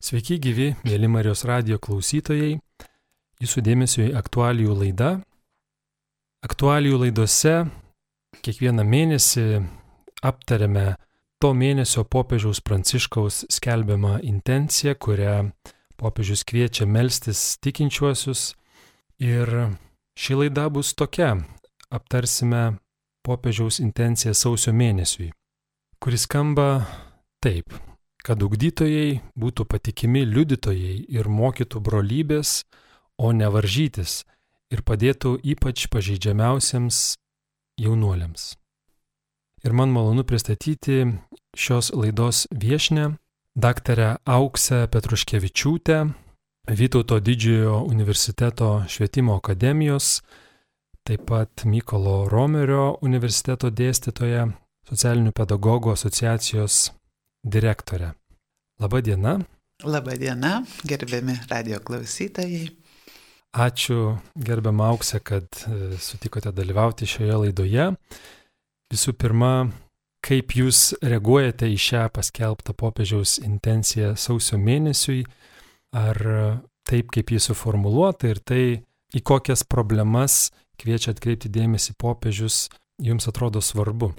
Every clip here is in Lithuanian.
Sveiki gyvi, mėly Marijos radio klausytojai. Jūsų dėmesio į aktualijų laidą. Aktualijų laidose kiekvieną mėnesį aptariame to mėnesio popiežiaus pranciškaus skelbiamą intenciją, kurią popiežius kviečia melstis tikinčiuosius. Ir ši laida bus tokia. Aptarsime popiežiaus intenciją sausio mėnesiui, kuris skamba taip kad ugdytojai būtų patikimi liudytojai ir mokytų brolybės, o ne varžytis ir padėtų ypač pažeidžiamiausiams jaunuoliams. Ir man malonu pristatyti šios laidos viešnę, daktarę Auksę Petruškevičiūtę, Vytauto didžiojo universiteto švietimo akademijos, taip pat Mykolo Romerio universiteto dėstytoją, socialinių pedagogų asociacijos dieną. Labą dieną, gerbiami radio klausytojai. Ačiū gerbiam Auksė, kad e, sutikote dalyvauti šioje laidoje. Visų pirma, kaip jūs reaguojate į šią paskelbtą popiežiaus intenciją sausio mėnesiui, ar taip, kaip jis suformuoluota ir tai, į kokias problemas kviečia atkreipti dėmesį popiežius, jums atrodo svarbu?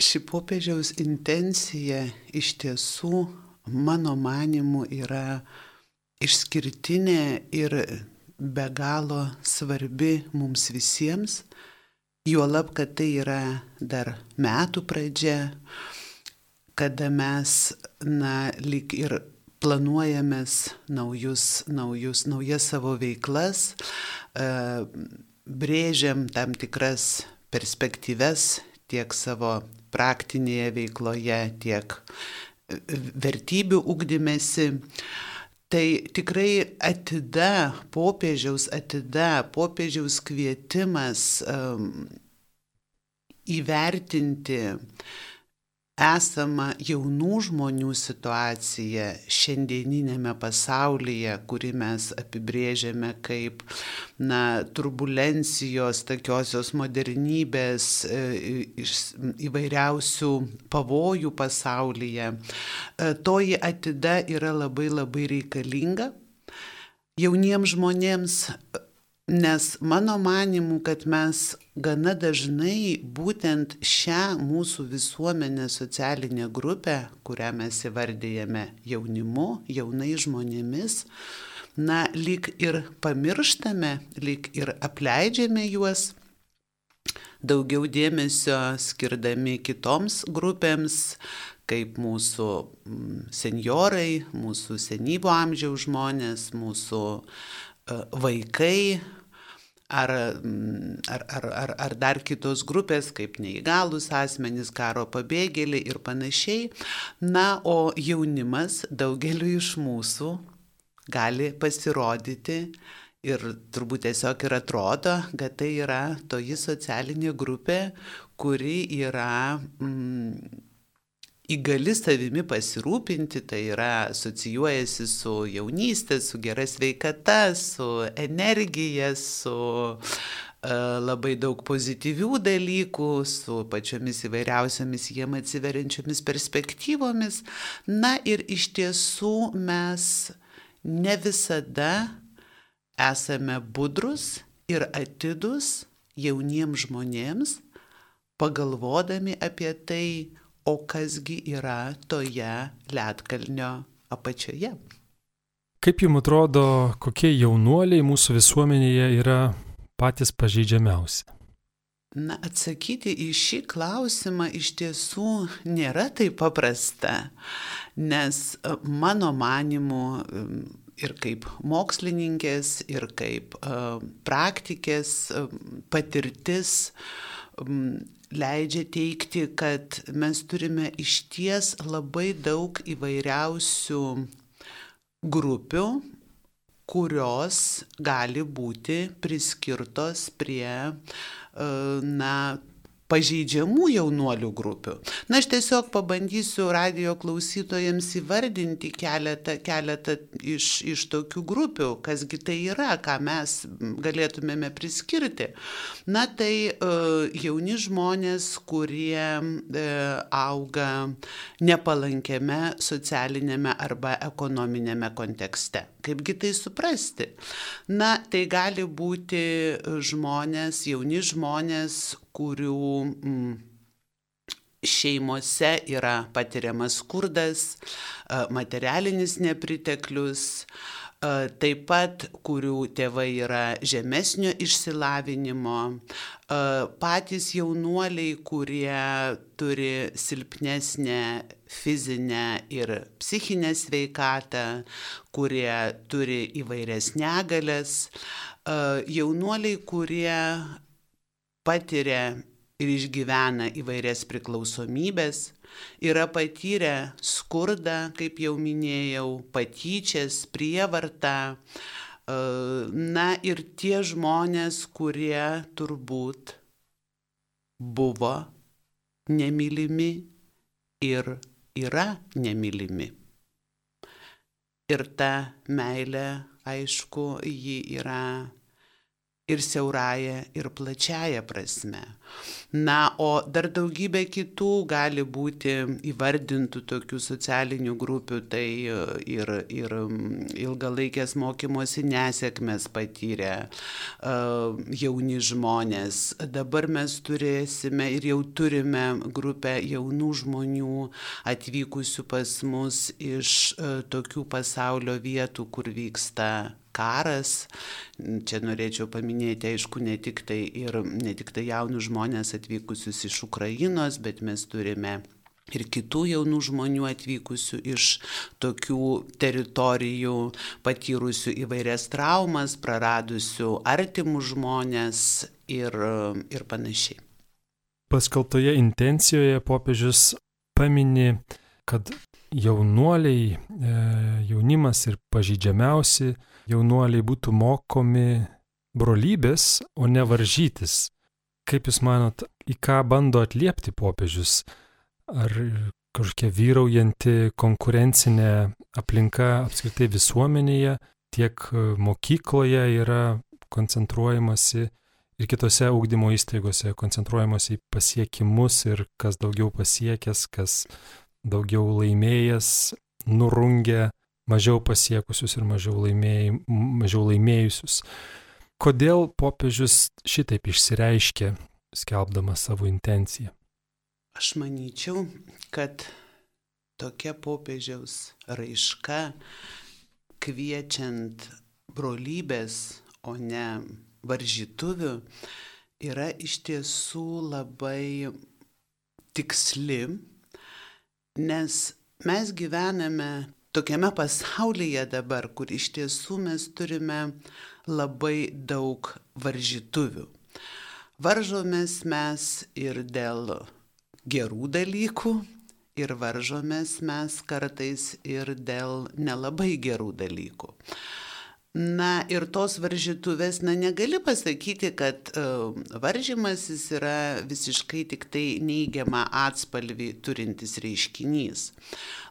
Ši popiežiaus intencija iš tiesų, mano manimu, yra išskirtinė ir be galo svarbi mums visiems, juolab, kad tai yra dar metų pradžia, kada mes, na, lik ir planuojamės naujus, naujus, naujas savo veiklas, brėžiam tam tikras perspektyves tiek savo praktinėje veikloje, tiek e, vertybių ugdymėsi. Tai tikrai atida, popiežiaus atida, popiežiaus kvietimas um, įvertinti esamą jaunų žmonių situaciją šiandieninėme pasaulyje, kurį mes apibrėžiame kaip na, turbulencijos, tokiosios modernybės, e, įvairiausių pavojų pasaulyje, e, toji atida yra labai labai reikalinga jauniems žmonėms Nes mano manimu, kad mes gana dažnai būtent šią mūsų visuomenę socialinę grupę, kurią mes įvardyjame jaunimu, jaunai žmonėmis, na, lyg ir pamirštame, lyg ir apleidžiame juos, daugiau dėmesio skirdami kitoms grupėms, kaip mūsų seniorai, mūsų senyvo amžiaus žmonės, mūsų E, vaikai ar, mm, ar, ar, ar, ar dar kitos grupės, kaip neįgalus asmenys, karo pabėgėliai ir panašiai. Na, o jaunimas daugeliu iš mūsų gali pasirodyti ir turbūt tiesiog ir atrodo, kad tai yra toji socialinė grupė, kuri yra mm, įgali savimi pasirūpinti, tai yra asocijuojasi su jaunystė, su gera sveikata, su energija, su uh, labai daug pozityvių dalykų, su pačiomis įvairiausiamis jiem atsiveriančiomis perspektyvomis. Na ir iš tiesų mes ne visada esame budrus ir atidus jauniems žmonėms, pagalvodami apie tai, o kasgi yra toje ledkalnio apačioje. Kaip jums atrodo, kokie jaunuoliai mūsų visuomenėje yra patys pažeidžiamiausi? Na, atsakyti į šį klausimą iš tiesų nėra taip paprasta, nes e, mano manimu ir kaip mokslininkės, ir kaip uh, praktikės uh, patirtis um, leidžia teikti, kad mes turime išties labai daug įvairiausių grupių, kurios gali būti priskirtos prie, e, na, pažeidžiamų jaunuolių grupių. Na, aš tiesiog pabandysiu radio klausytojams įvardinti keletą, keletą iš, iš tokių grupių, kasgi tai yra, ką mes galėtumėme priskirti. Na, tai uh, jauni žmonės, kurie uh, auga nepalankiame socialinėme arba ekonominėme kontekste. Kaipgi tai suprasti? Na, tai gali būti žmonės, jauni žmonės, kurių mm, šeimose yra patiriamas skurdas, materialinis nepriteklius, taip pat kurių tėvai yra žemesnio išsilavinimo, patys jaunuoliai, kurie turi silpnesnę fizinę ir psichinę sveikatą, kurie turi įvairias negalės, jaunuoliai, kurie patiria ir išgyvena įvairias priklausomybės, yra patyrę skurdą, kaip jau minėjau, patyčias, prievartą. E, na ir tie žmonės, kurie turbūt buvo nemylimi ir yra nemylimi. Ir ta meilė, aišku, ji yra ir siaurąją, ir plačiają prasme. Na, o dar daugybė kitų gali būti įvardintų tokių socialinių grupių, tai e, ir, ir ilgalaikės mokymosi nesėkmės patyrę uh, jauni žmonės. Dabar mes turėsime ir jau turime grupę jaunų žmonių atvykusių pas mus iš uh, tokių pasaulio vietų, kur vyksta karas. Čia norėčiau paminėti, aišku, ne tik tai, ir, ne tik tai jaunus žmonės atvykusius iš Ukrainos, bet mes turime ir kitų jaunų žmonių atvykusių iš tokių teritorijų, patyrusių įvairias traumas, praradusių artimus žmonės ir, ir panašiai. Paskaltoje intencijoje popiežius pamini, kad jaunuoliai, e, jaunimas ir pažydžiamiausi jaunuoliai būtų mokomi brolybės, o ne varžytis. Kaip Jūs manot, į ką bando atliepti popiežius? Ar kažkokia vyraujanti konkurencinė aplinka apskritai visuomenėje, tiek mokykloje yra koncentruojamasi ir kitose ūkdymo įstaigose koncentruojamasi į pasiekimus ir kas daugiau pasiekęs, kas daugiau laimėjęs, nurungia mažiau pasiekusius ir mažiau, laimėj, mažiau laimėjusius. Kodėl popiežius šitaip išsireiškė, skelbdamas savo intenciją? Aš manyčiau, kad tokia popiežiaus raiška, kviečiant brolybės, o ne varžytuvių, yra iš tiesų labai tiksli, nes mes gyvename tokiame pasaulyje dabar, kur iš tiesų mes turime labai daug varžytuvių. Varžomės mes ir dėl gerų dalykų, ir varžomės mes kartais ir dėl nelabai gerų dalykų. Na ir tos varžytuvės, na negali pasakyti, kad uh, varžymasis yra visiškai tik tai neigiamą atspalvį turintis reiškinys.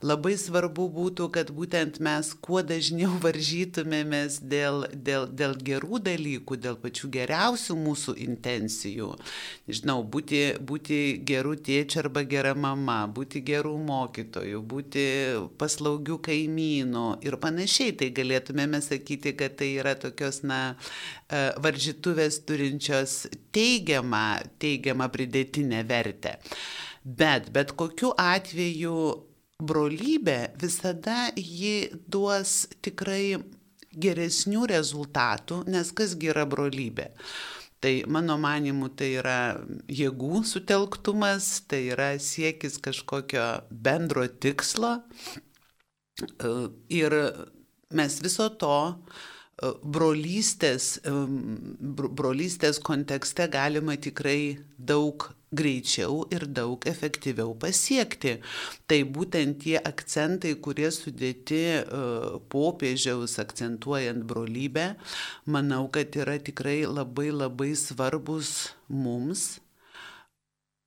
Labai svarbu būtų, kad būtent mes kuo dažniau varžytumėmės dėl, dėl, dėl gerų dalykų, dėl pačių geriausių mūsų intencijų. Žinau, būti, būti gerų tėčių arba gera mama, būti gerų mokytojų, būti paslaugių kaimynų ir panašiai. Tai galėtumėme sakyti, kad tai yra tokios, na, e, varžytuvės turinčios teigiamą, teigiamą pridėtinę vertę. Bet, bet kokiu atveju brolybė visada ji duos tikrai geresnių rezultatų, nes kasgi yra brolybė. Tai mano manimu tai yra jėgų sutelktumas, tai yra siekis kažkokio bendro tikslo. Ir mes viso to brolystės, brolystės kontekste galima tikrai daug greičiau ir daug efektyviau pasiekti. Tai būtent tie akcentai, kurie sudėti e, popiežiaus akcentuojant brolybę, manau, kad yra tikrai labai labai svarbus mums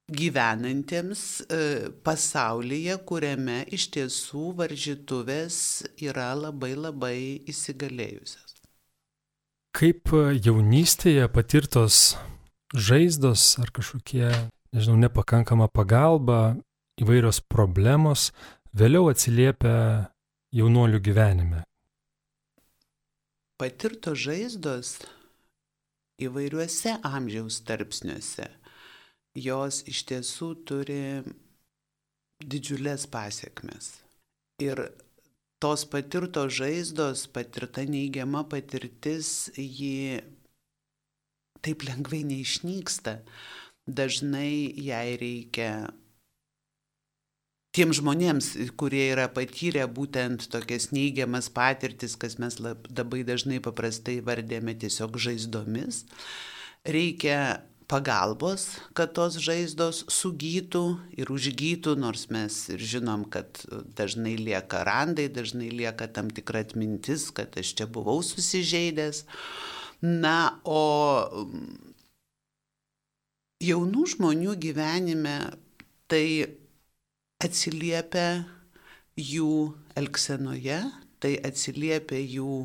gyvenantiems e, pasaulyje, kuriame iš tiesų varžytuvės yra labai labai įsigalėjusios. Kaip jaunystėje patirtos žaizdos ar kažkokie, nežinau, nepakankama pagalba, įvairios problemos vėliau atsiliepia jaunuolių gyvenime. Patirtos žaizdos įvairiuose amžiaus tarpsniuose jos iš tiesų turi didžiulės pasiekmes. Ir tos patirtos žaizdos, patirta neigiama patirtis, ji taip lengvai neišnyksta. Dažnai jai reikia tiem žmonėms, kurie yra patyrę būtent tokias neigiamas patirtis, kas mes labai dažnai paprastai vardėme tiesiog žaizdomis, reikia pagalbos, kad tos žaizdos sugytų ir užgytų, nors mes ir žinom, kad dažnai lieka randai, dažnai lieka tam tikra atmintis, kad aš čia buvau susižeidęs. Na, o jaunų žmonių gyvenime tai atsiliepia jų elgsenoje, tai atsiliepia jų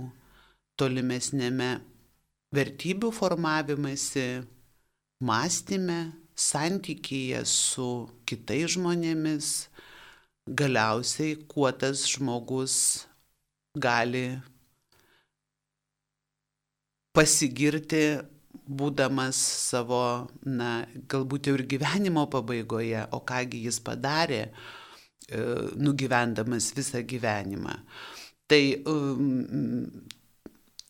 tolimesnėme vertybių formavimasi, mąstymė, santykyje su kitais žmonėmis, galiausiai kuo tas žmogus gali pasigirti, būdamas savo, na, galbūt jau ir gyvenimo pabaigoje, o kągi jis padarė, e, nugyvendamas visą gyvenimą. Tai um,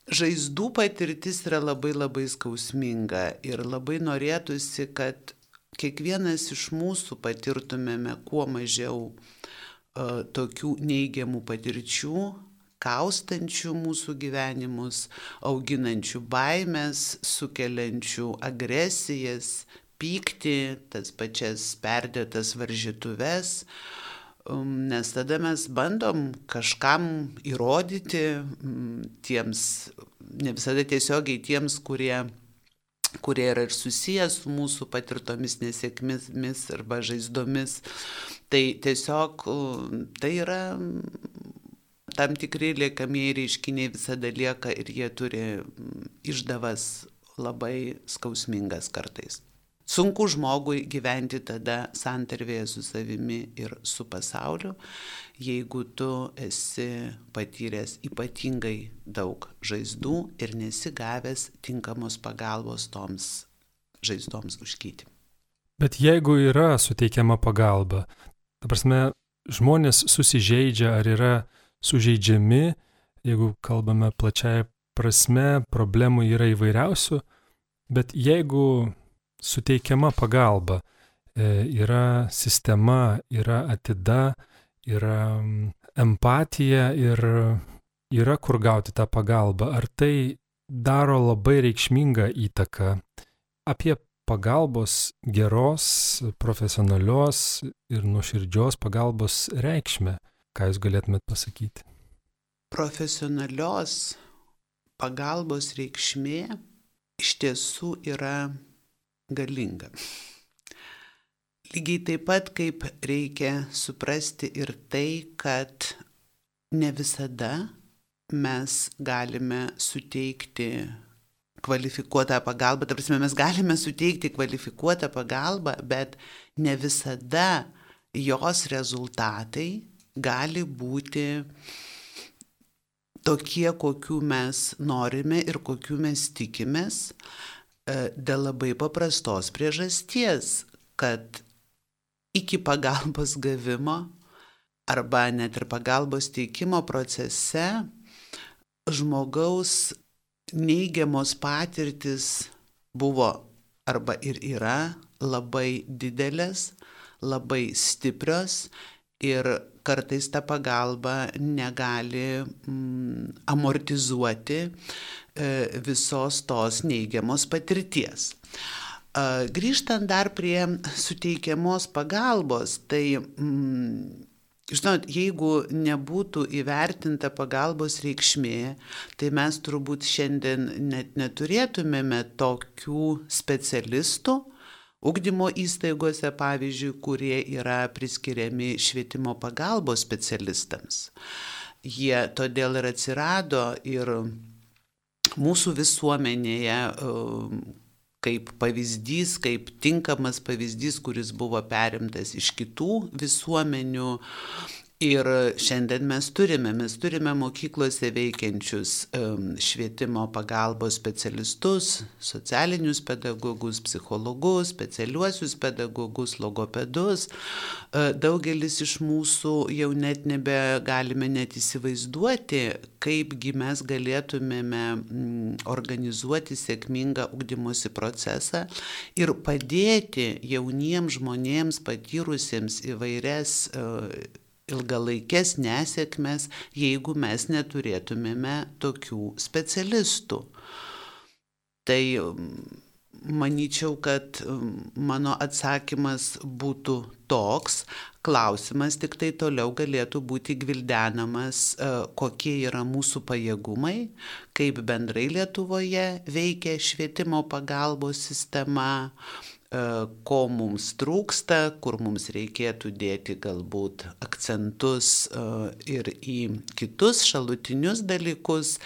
žaizdų patirtis yra labai labai skausminga ir labai norėtųsi, kad kiekvienas iš mūsų patirtumėme kuo mažiau uh, tokių neigiamų patirčių, kaustančių mūsų gyvenimus, auginančių baimės, sukeliančių agresijas, pyktį, tas pačias perdėtas varžytuves. Uh, nes tada mes bandom kažkam įrodyti mm, tiems, ne visada tiesiogiai tiems, kurie, kurie yra ir susijęs su mūsų patirtomis nesėkmėmis arba žaizdomis. Tai tiesiog um, tai yra mm, tam tikri liekamieji reiškiniai visada lieka ir jie turi mm, išdavas labai skausmingas kartais. Sunku žmogui gyventi tada santarvėje su savimi ir su pasauliu, jeigu tu esi patyręs ypatingai daug žaizdų ir nesi gavęs tinkamos pagalbos toms žaizdoms užkyti. Bet jeigu yra suteikiama pagalba, ta prasme, žmonės susižeidžia ar yra sužeidžiami, jeigu kalbame plačiai prasme, problemų yra įvairiausių, bet jeigu suteikiama pagalba, e, yra sistema, yra atida, yra empatija ir yra kur gauti tą pagalbą. Ar tai daro labai reikšmingą įtaką apie pagalbos geros, profesionalios ir nuoširdžios pagalbos reikšmę? Ką jūs galėtumėt pasakyti? Profesionalios pagalbos reikšmė iš tiesų yra galinga. Lygiai taip pat kaip reikia suprasti ir tai, kad ne visada mes galime suteikti kvalifikuotą pagalbą, ta prasme mes galime suteikti kvalifikuotą pagalbą, bet ne visada jos rezultatai gali būti tokie, kokių mes norime ir kokių mes tikimės. E, dėl labai paprastos priežasties, kad iki pagalbos gavimo arba net ir pagalbos teikimo procese žmogaus neigiamos patirtis buvo arba ir yra labai didelės, labai stiprios ir kartais ta pagalba negali mm, amortizuoti E, visos tos neigiamos patirties. Grįžtant dar prie suteikiamos pagalbos, tai, mm, žinot, jeigu nebūtų įvertinta pagalbos reikšmė, tai mes turbūt šiandien net neturėtumėme tokių specialistų, ugdymo įstaigose, pavyzdžiui, kurie yra priskiriami švietimo pagalbos specialistams. Jie todėl ir atsirado ir mūsų visuomenėje kaip pavyzdys, kaip tinkamas pavyzdys, kuris buvo perimtas iš kitų visuomenių Ir šiandien mes turime, mes turime mokyklose veikiančius švietimo pagalbos specialistus, socialinius pedagogus, psichologus, specialiuosius pedagogus, logopedus. E, daugelis iš mūsų jau net nebegalime net įsivaizduoti, kaipgi mes galėtumėme organizuoti sėkmingą ugdymosi procesą ir padėti jauniems žmonėms patyrusiems įvairias e, ilgalaikės nesėkmes, jeigu mes neturėtumėme tokių specialistų. Tai manyčiau, kad mano atsakymas būtų toks, klausimas tik tai toliau galėtų būti gvildenamas, e, kokie yra mūsų pajėgumai, kaip bendrai Lietuvoje veikia švietimo pagalbos sistema, ko mums trūksta, kur mums reikėtų dėti galbūt akcentus e, ir į kitus šalutinius dalykus,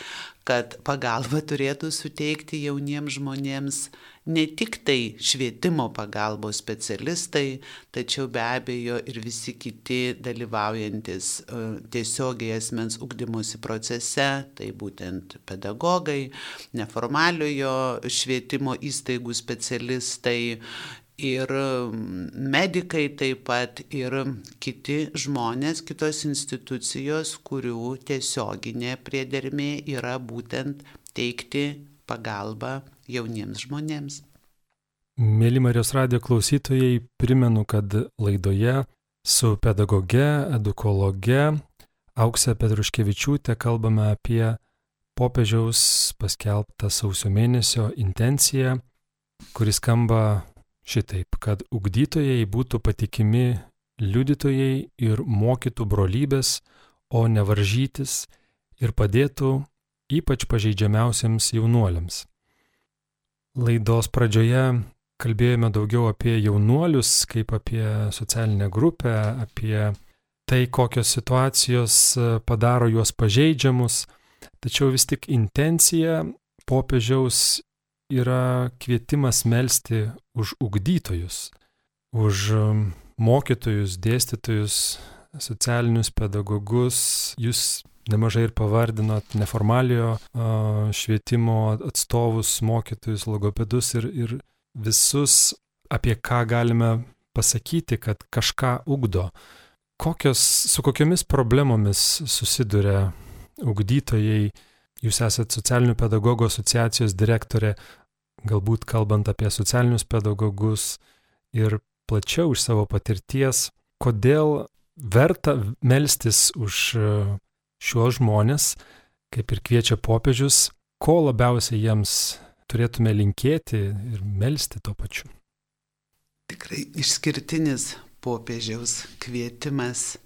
kad pagalba turėtų suteikti jauniems žmonėms ne tik tai švietimo pagalbos specialistai, tačiau be abejo ir visi kiti dalyvaujantis e, tiesiogiai asmens ugdymosi procese, tai būtent pedagogai, neformaliojo švietimo įstaigų specialistai ir medikai taip pat ir kiti žmonės, kitos institucijos, kurių tiesioginė priedermė yra būtent teikti pagalbą jauniems žmonėms. Mėly Marijos radio klausytojai, primenu, kad laidoje su pedagoge, edukologe Auksė Petruškevičiūtė kalbame apie popiežiaus paskelbtą sausio mėnesio intenciją, kuris skamba šitaip, kad ugdytojai būtų patikimi liudytojai ir mokytų brolybės, o ne varžytis ir padėtų ypač pažeidžiamiausiams jaunuoliams. Laidos pradžioje kalbėjome daugiau apie jaunuolius, kaip apie socialinę grupę, apie tai, kokios situacijos padaro juos pažeidžiamus, tačiau vis tik intencija popiežiaus yra kvietimas melstį už ugdytojus, už um, mokytojus, dėstytojus, socialinius pedagogus. Jūs nemažai ir pavardinot neformaliojo švietimo atstovus, mokytojus, logopedus ir, ir visus, apie ką galime pasakyti, kad kažką ugdo. Kokios, su kokiomis problemomis susiduria ugdytojai, jūs esate socialinių pedagogų asociacijos direktorė, galbūt kalbant apie socialinius pedagogus ir plačiau iš savo patirties, kodėl verta melstis už e, šiuos žmonės, kaip ir kviečia popiežius, ko labiausiai jiems turėtume linkėti ir melstį tuo pačiu. Tikrai išskirtinis popiežiaus kvietimas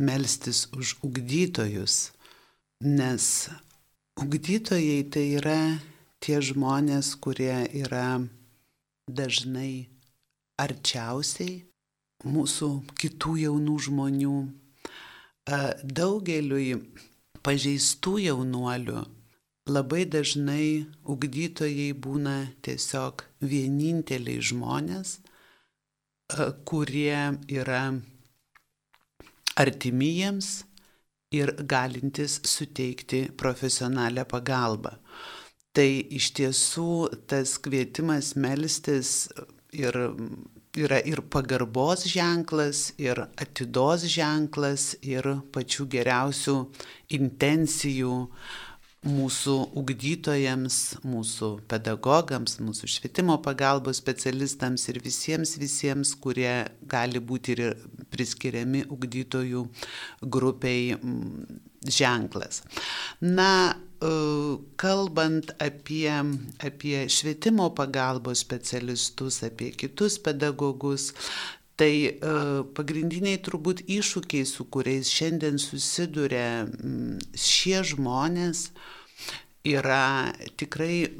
melstis už ugdytojus, nes ugdytojai tai yra tie žmonės, kurie yra dažnai arčiausiai mūsų kitų jaunų žmonių. Daugeliui pažeistų jaunuolių labai dažnai ugdytojai būna tiesiog vieninteliai žmonės, kurie yra artimiems ir galintys suteikti profesionalią pagalbą. Tai iš tiesų tas kvietimas melstis ir yra ir pagarbos ženklas, ir atidos ženklas, ir pačių geriausių intencijų mūsų ugdytojams, mūsų pedagogams, mūsų švietimo pagalbos specialistams ir visiems visiems, kurie gali būti ir priskiriami ugdytojų grupiai ženklas. Na, kalbant apie, apie švietimo pagalbos specialistus, apie kitus pedagogus, tai e, pagrindiniai turbūt iššūkiai, su kuriais šiandien susiduria šie žmonės, yra tikrai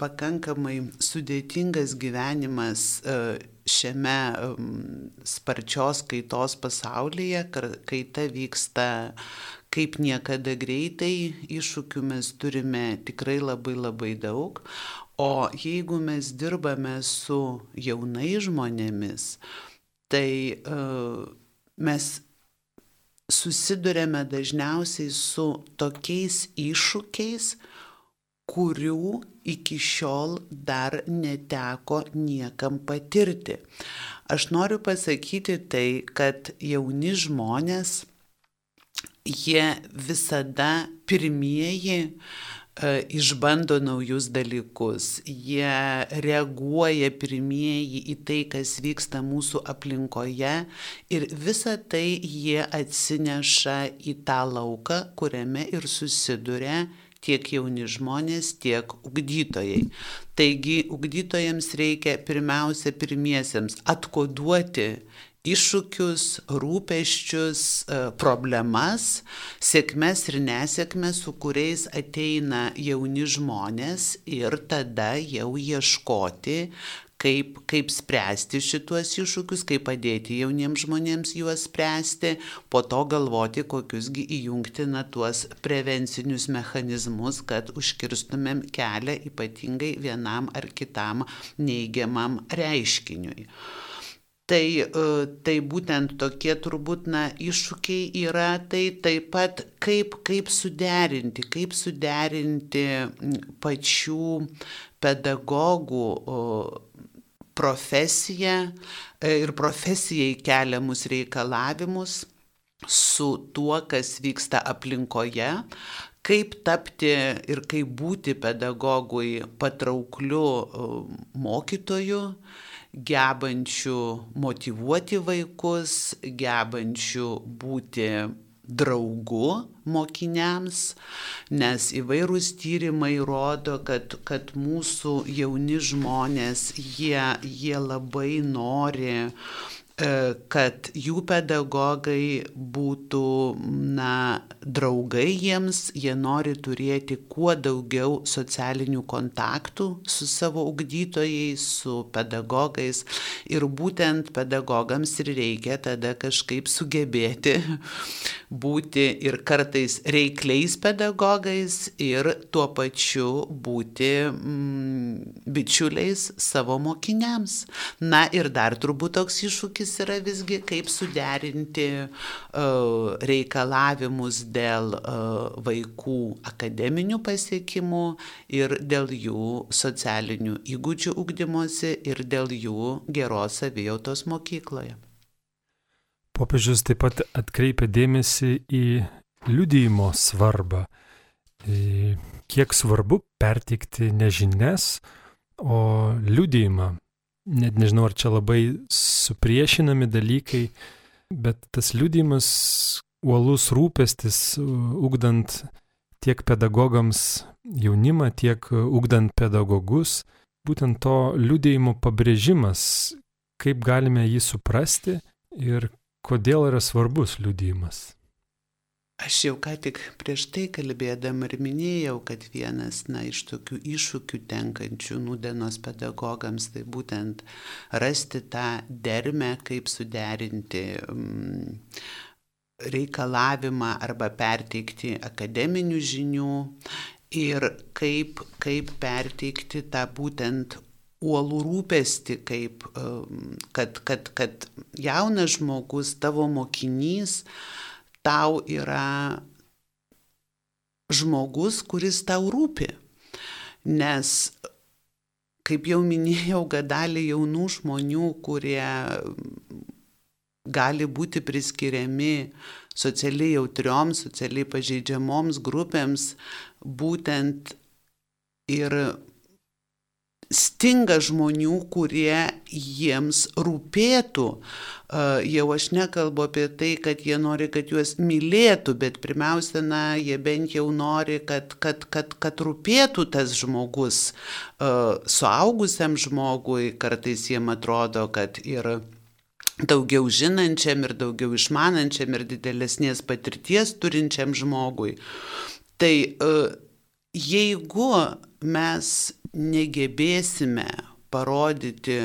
pakankamai sudėtingas gyvenimas e, šiame sparčios kaitos pasaulyje, kaita vyksta kaip niekada greitai, iššūkių mes turime tikrai labai labai daug, o jeigu mes dirbame su jaunai žmonėmis, tai uh, mes susidurėme dažniausiai su tokiais iššūkiais, kurių iki šiol dar neteko niekam patirti. Aš noriu pasakyti tai, kad jauni žmonės, jie visada pirmieji E, išbando naujus dalykus, jie reaguoja pirmieji į tai, kas vyksta mūsų aplinkoje ir visą tai jie atsineša į tą lauką, kuriame ir susiduria tiek jauni žmonės, tiek ugdytojai. Taigi ugdytojams reikia pirmiausia pirmiesiems atkoduoti iššūkius, rūpeščius, e, problemas, sėkmes ir nesėkmes, su kuriais ateina jauni žmonės ir tada jau ieškoti, kaip, kaip spręsti šituos iššūkius, kaip padėti jauniems žmonėms juos spręsti, po to galvoti, kokiusgi įjungti na tuos prevencinius mechanizmus, kad užkirstumėm kelią ypatingai vienam ar kitam neigiamam reiškiniui. Tai, e, tai būtent tokie turbūt na, iššūkiai yra, tai taip pat kaip, kaip suderinti, kaip suderinti pačių pedagogų profesiją e, ir profesijai keliamus reikalavimus su tuo, kas vyksta aplinkoje, kaip tapti ir kaip būti pedagogui patraukliu mokytoju, gebančių motivuoti vaikus, gebančių būti draugu mokiniams, nes įvairūs tyrimai rodo, kad, kad mūsų jauni žmonės, jie, jie labai nori E, kad jų pedagogai būtų, na, draugai jiems, jie nori turėti kuo daugiau socialinių kontaktų su savo ugdytojais, su pedagogais. Ir būtent pedagogams ir reikia tada kažkaip sugebėti būti ir kartais reikliais pedagogais ir tuo pačiu būti mm, bičiuliais savo mokiniams. Na ir dar turbūt toks iššūkis iššūkis yra visgi, kaip suderinti uh, reikalavimus dėl uh, vaikų akademinių pasiekimų ir dėl jų socialinių įgūdžių ugdymosi ir dėl jų geros savijautos mokykloje. Popiežius taip pat atkreipia dėmesį į liudyjimo svarbą. Kiek svarbu perteikti ne žinias, o liudijimą net nežinau, ar čia labai supriešinami dalykai, bet tas liūdimas, uolus rūpestis, ugdant tiek pedagogams jaunimą, tiek ugdant pedagogus, būtent to liūdėjimo pabrėžimas, kaip galime jį suprasti ir kodėl yra svarbus liūdėjimas. Aš jau ką tik prieš tai kalbėdama ir minėjau, kad vienas na, iš tokių iššūkių tenkančių nudenos pedagogams tai būtent rasti tą dermę, kaip suderinti mm, reikalavimą arba perteikti akademinių žinių ir kaip, kaip perteikti tą būtent uolų rūpesti, kaip, mm, kad, kad, kad jaunas žmogus, tavo mokinys, tau yra žmogus, kuris tau rūpi. Nes, kaip jau minėjau, kad dalį jaunų žmonių, kurie gali būti priskiriami socialiai jautrioms, socialiai pažeidžiamoms grupėms, būtent ir stinga žmonių, kurie jiems rūpėtų. Jau aš nekalbu apie tai, kad jie nori, kad juos mylėtų, bet pirmiausia, na, jie bent jau nori, kad, kad, kad, kad rūpėtų tas žmogus. Suaugusiam žmogui kartais jiem atrodo, kad ir daugiau žinančiam ir daugiau išmanančiam ir didelesnės patirties turinčiam žmogui. Tai jeigu mes negebėsime parodyti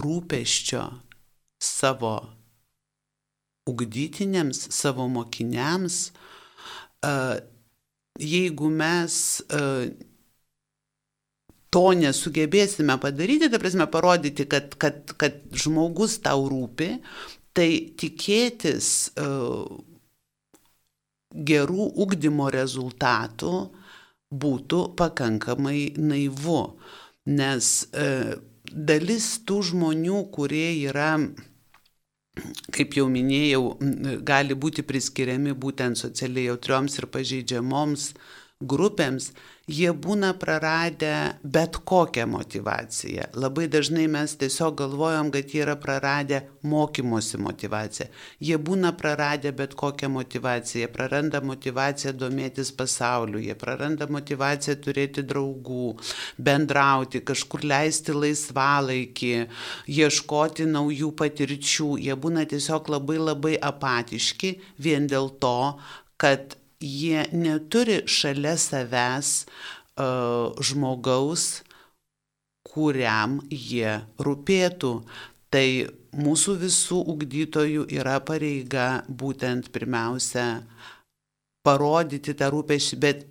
rūpeščio savo ugdytiniams, savo mokiniams, jeigu mes to nesugebėsime padaryti, ta prasme parodyti, kad, kad, kad žmogus tau rūpi, tai tikėtis uh, gerų ugdymo rezultatų būtų pakankamai naivu, nes uh, dalis tų žmonių, kurie yra kaip jau minėjau, gali būti priskiriami būtent socialiai jautrioms ir pažeidžiamoms grupėms, jie būna praradę bet kokią motivaciją. Labai dažnai mes tiesiog galvojam, kad jie yra praradę mokymosi motivaciją. Jie būna praradę bet kokią motivaciją, jie praranda motivaciją domėtis pasauliu, jie praranda motivaciją turėti draugų, bendrauti, kažkur leisti laisvalaikį, ieškoti naujų patirčių. Jie būna tiesiog labai labai apatiški vien dėl to, kad jie neturi šalia savęs uh, žmogaus, kuriam jie rūpėtų. Tai mūsų visų ugdytojų yra pareiga būtent pirmiausia parodyti tą rūpestį, bet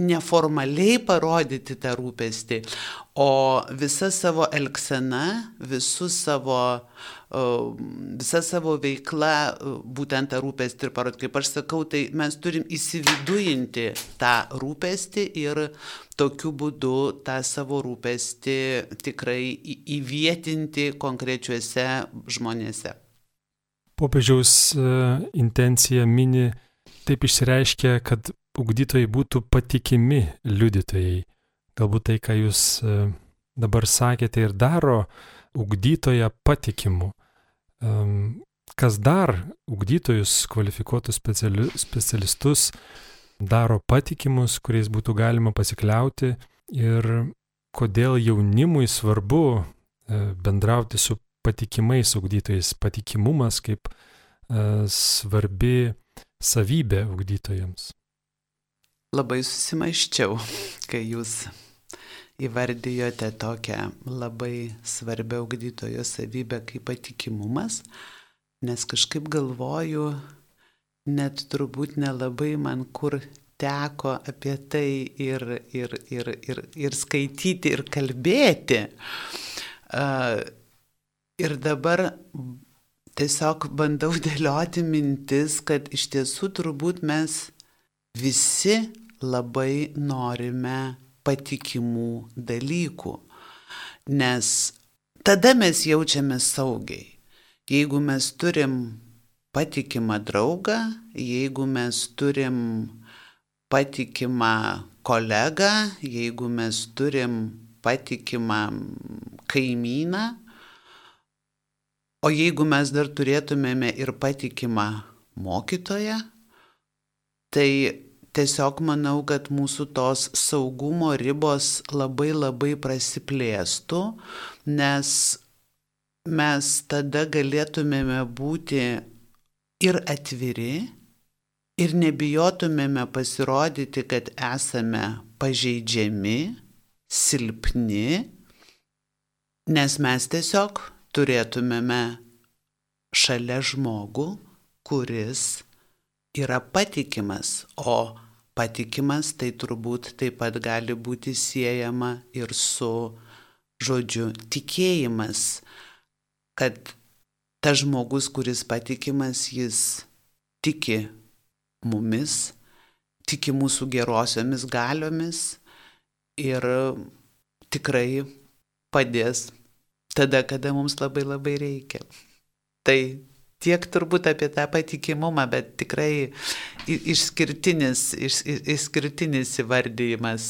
neformaliai parodyti tą rūpestį, o visa savo elgsena, visus savo uh, visa savo veikla būtent tą rūpestį ir parod. Kaip aš sakau, tai mes turim įsividujinti tą rūpestį ir tokiu būdu tą savo rūpestį tikrai įvietinti konkrečiuose žmonėse. Popiežiaus e, intencija mini taip išsireiškia, kad ugdytojai būtų patikimi liudytojai. Galbūt tai, ką jūs e, dabar sakėte ir daro, ugdytoją patikimu. Kas dar ugdytojus, kvalifikuotus speciali, specialistus daro patikimus, kuriais būtų galima pasikliauti ir kodėl jaunimui svarbu e, bendrauti su patikimais ugdytojais, patikimumas kaip e, svarbi savybė ugdytojams. Labai susimaiščiau, kai jūs įvardijote tokią labai svarbią ugdytojo savybę kaip patikimumas, nes kažkaip galvoju, net turbūt nelabai man kur teko apie tai ir, ir, ir, ir, ir skaityti, ir kalbėti. Ir dabar tiesiog bandau dėlioti mintis, kad iš tiesų turbūt mes visi labai norime patikimų dalykų. Nes tada mes jaučiamės saugiai. Jeigu mes turim patikimą draugą, jeigu mes turim patikimą kolegą, jeigu mes turim patikimą kaimyną, o jeigu mes dar turėtumėme ir patikimą mokytoją, tai tiesiog manau, kad mūsų tos saugumo ribos labai labai prasiplėstų, nes mes tada galėtumėme būti ir atviri, ir nebijotumėme pasirodyti, kad esame pažeidžiami, silpni, nes mes tiesiog turėtumėme šalia žmogų, kuris yra patikimas, o patikimas, tai turbūt taip pat gali būti siejama ir su žodžiu tikėjimas, kad tas žmogus, kuris patikimas, jis tiki mumis, tiki mūsų gerosiomis galiomis ir tikrai padės tada, kada mums labai labai reikia. Tai tiek turbūt apie tą patikimumą, bet tikrai išskirtinis, iš, išskirtinis įvardyjimas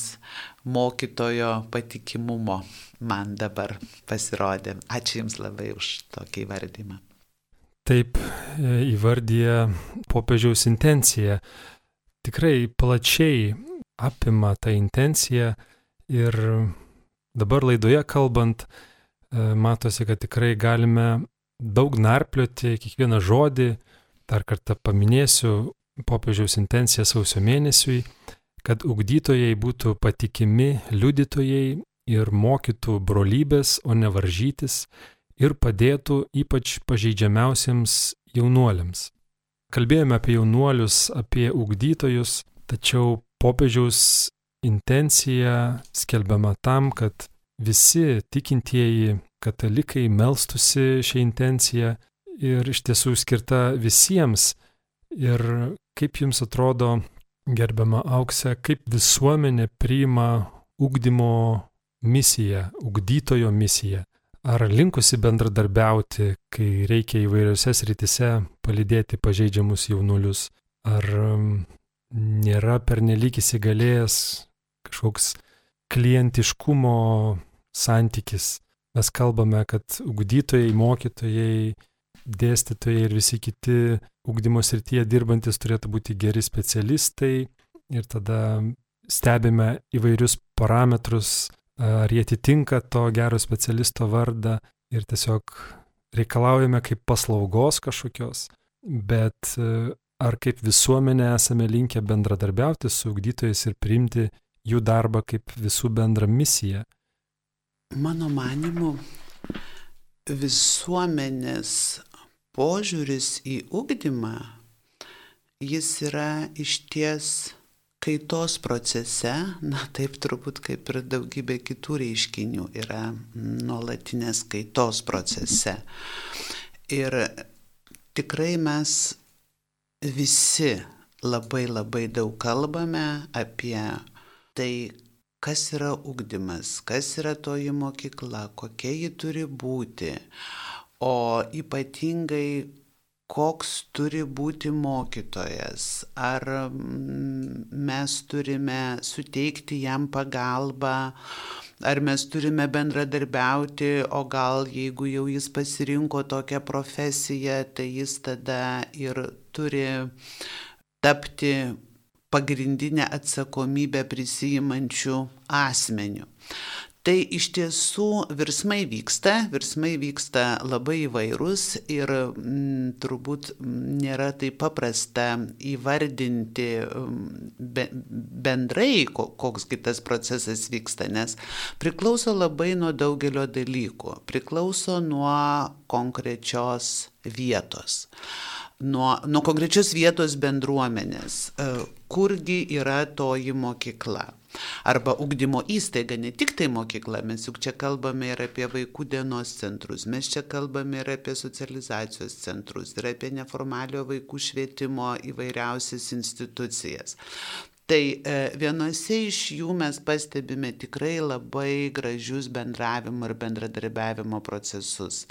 mokytojo patikimumo man dabar pasirodė. Ačiū Jums labai už tokį įvardymą. Taip e, įvardyja popiežiaus intencija. Tikrai plačiai apima tą intenciją ir dabar laidoje kalbant, matosi, kad tikrai galime daug narplioti kiekvieną žodį. Dar kartą paminėsiu popiežiaus intenciją sausio mėnesiui, kad ugdytojai būtų patikimi liudytojai ir mokytų brolybės, o ne varžytis ir padėtų ypač pažeidžiamiausiems jaunuoliams. Kalbėjome apie jaunuolius, apie ugdytojus, tačiau popiežiaus intencija skelbiama tam, kad visi tikintieji katalikai melstusi šią intenciją ir iš tiesų skirta visiems. Ir kaip jums atrodo, gerbiama auksė, kaip visuomenė priima ugdymo misiją, ugdytojo misiją? Ar linkusi bendradarbiauti, kai reikia įvairiose sritise palydėti pažeidžiamus jaunulius? Ar um, nėra pernelyg įsigalėjęs kažkoks klientiškumo santykis? Mes kalbame, kad ugdytojai, mokytojai, dėstytojai ir visi kiti ugdymo srityje dirbantis turėtų būti geri specialistai. Ir tada stebime įvairius parametrus, ar jie atitinka to gero specialisto vardą. Ir tiesiog reikalaujame kaip paslaugos kažkokios, bet ar kaip visuomenė esame linkę bendradarbiauti su ugdytojais ir priimti jų darbą kaip visų bendrą misiją. Mano manimu, visuomenės požiūris į ugdymą, jis yra išties kaitos procese, na taip turbūt kaip ir daugybė kitų reiškinių yra nuolatinės kaitos procese. Ir tikrai mes visi labai labai daug kalbame apie tai, kas yra ugdymas, kas yra toji mokykla, kokia ji turi būti, o ypatingai koks turi būti mokytojas, ar mm, mes turime suteikti jam pagalbą, ar mes turime bendradarbiauti, o gal jeigu jau jis pasirinko tokią profesiją, tai jis tada ir turi tapti pagrindinę atsakomybę prisijimančių asmenių. Tai iš tiesų virsmai vyksta, virsmai vyksta labai įvairūs ir m, mm, turbūt nėra taip paprasta įvardinti mm, be, bendrai, koks kitas procesas vyksta, nes priklauso labai nuo daugelio dalykų, priklauso nuo konkrečios vietos nuo, nuo konkrečios vietos bendruomenės, e, kurgi yra toji mokykla. Arba ugdymo įstaiga, ne tik tai mokykla, mes juk čia kalbame ir apie vaikų dienos centrus, mes čia kalbame ir apie socializacijos centrus, ir apie neformalio vaikų švietimo įvairiausias institucijas. Tai e, vienose iš jų mes pastebime tikrai labai gražius bendravimo ir bendradarbiavimo procesus.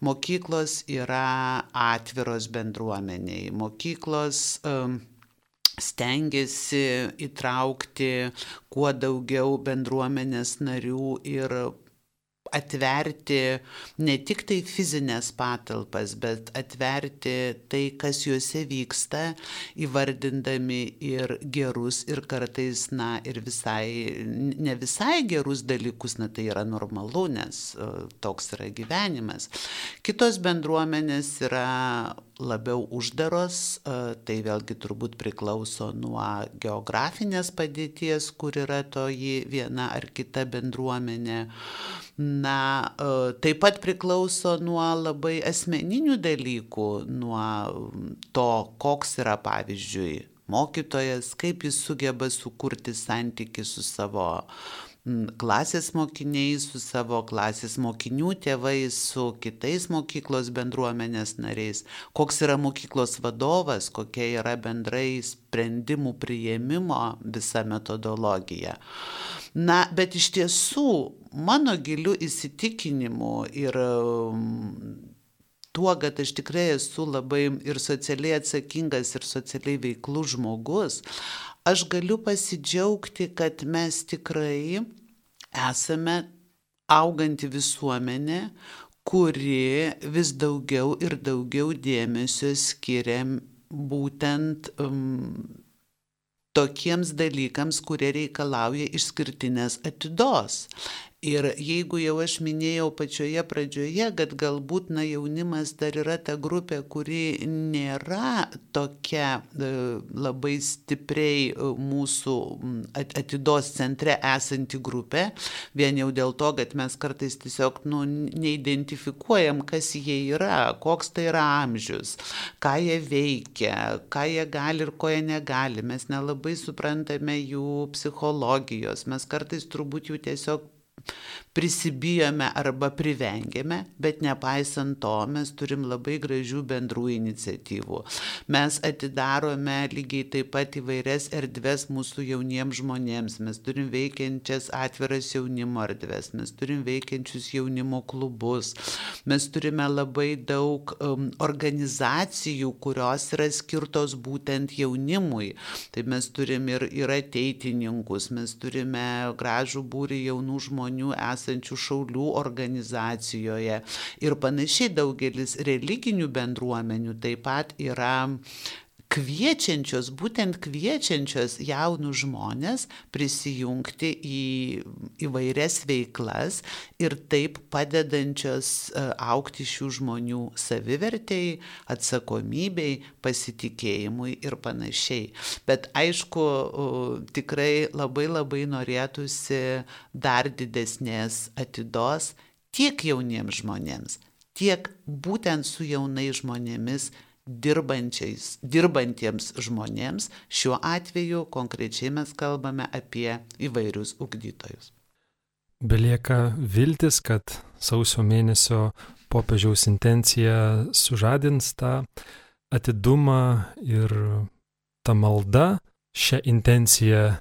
Mokyklos yra atviros bendruomeniai. Mokyklos um, stengiasi įtraukti kuo daugiau bendruomenės narių ir atverti ne tik tai fizinės patalpas, bet atverti tai, kas juose vyksta, įvardindami ir gerus, ir kartais, na, ir visai, ne visai gerus dalykus, na, tai yra normalu, nes e, toks yra gyvenimas. Kitos bendruomenės yra labiau uždaros, e, tai vėlgi turbūt priklauso nuo geografinės padėties, kur yra toji viena ar kita bendruomenė. Na, e, taip pat priklauso nuo labai asmeninių dalykų, nuo to, koks yra pavyzdžiui mokytojas, kaip jis sugeba sukurti santyki su savo klasės mokiniais, su savo klasės mokinių tėvais, su kitais mokyklos bendruomenės nariais, koks yra mokyklos vadovas, kokia yra bendrai sprendimų prieimimo visa metodologija. Na, bet iš tiesų, mano giliu įsitikinimu ir tuo, kad aš tikrai esu labai ir socialiai atsakingas, ir socialiai veiklus žmogus, aš galiu pasidžiaugti, kad mes tikrai esame auganti visuomenė, kuri vis daugiau ir daugiau dėmesio skiria būtent um, tokiems dalykams, kurie reikalauja išskirtinės atidos. Ir jeigu jau aš minėjau pačioje pradžioje, kad galbūt na, jaunimas dar yra ta grupė, kuri nėra tokia e, labai stipriai e, mūsų atidos centre esanti grupė, vien jau dėl to, kad mes kartais tiesiog nu, neidentifikuojam, kas jie yra, koks tai yra amžius, ką jie veikia, ką jie gali ir ko jie negali. Mes nelabai suprantame jų psichologijos, mes kartais turbūt jų tiesiog prisibijome arba privengėme, bet nepaisant to mes turim labai gražių bendrų iniciatyvų. Mes atidarome lygiai taip pat įvairias erdves mūsų jauniems žmonėms, mes turim veikiančias atviras jaunimo erdves, mes turim veikiančius jaunimo klubus, mes turime labai daug um, organizacijų, kurios yra skirtos būtent jaunimui. Tai mes turim ir, ir ateitininkus, mes turime gražų būrį jaunų žmonių esančių šaulių organizacijoje ir panašiai. Daugelis religinių bendruomenių taip pat yra kviečiančios, būtent kviečiančios jaunus žmonės prisijungti į įvairias veiklas ir taip padedančios e, aukti šių žmonių savivertėjai, atsakomybei, pasitikėjimui ir panašiai. Bet aišku, tikrai labai labai norėtųsi dar didesnės atidos tiek jauniems žmonėms, tiek būtent su jaunais žmonėmis dirbantiems žmonėms. Šiuo atveju konkrečiai mes kalbame apie įvairius ugdytojus. Belieka viltis, kad sausio mėnesio popiežiaus intencija sužadins tą atidumą ir ta malda šią intenciją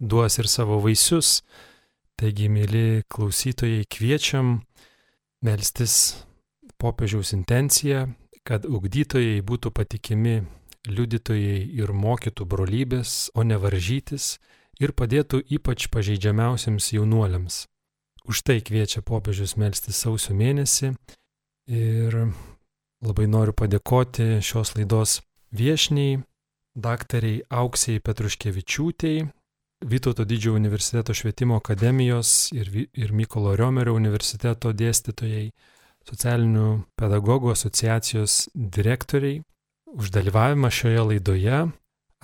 duos ir savo vaisius. Taigi, mėly klausytojai, kviečiam melstis popiežiaus intenciją, kad ugdytojai būtų patikimi liudytojai ir mokytų brolybės, o ne varžytis ir padėtų ypač pažeidžiamiausiams jaunuoliams. Už tai kviečia popiežius melstį sausio mėnesį ir labai noriu padėkoti šios laidos viešniai, daktariai Auksiai Petruškevičiūtei, Vytauto didžiojo universiteto švietimo akademijos ir, ir Mykolo Riomerio universiteto dėstytojai socialinių pedagogų asociacijos direktoriai už dalyvavimą šioje laidoje.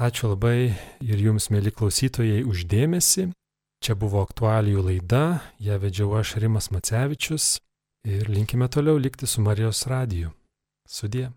Ačiū labai ir jums, mėly klausytojai, uždėmesi. Čia buvo aktualijų laida, ją vedžiau aš Rimas Macevičius ir linkime toliau likti su Marijos radiju. Sudie.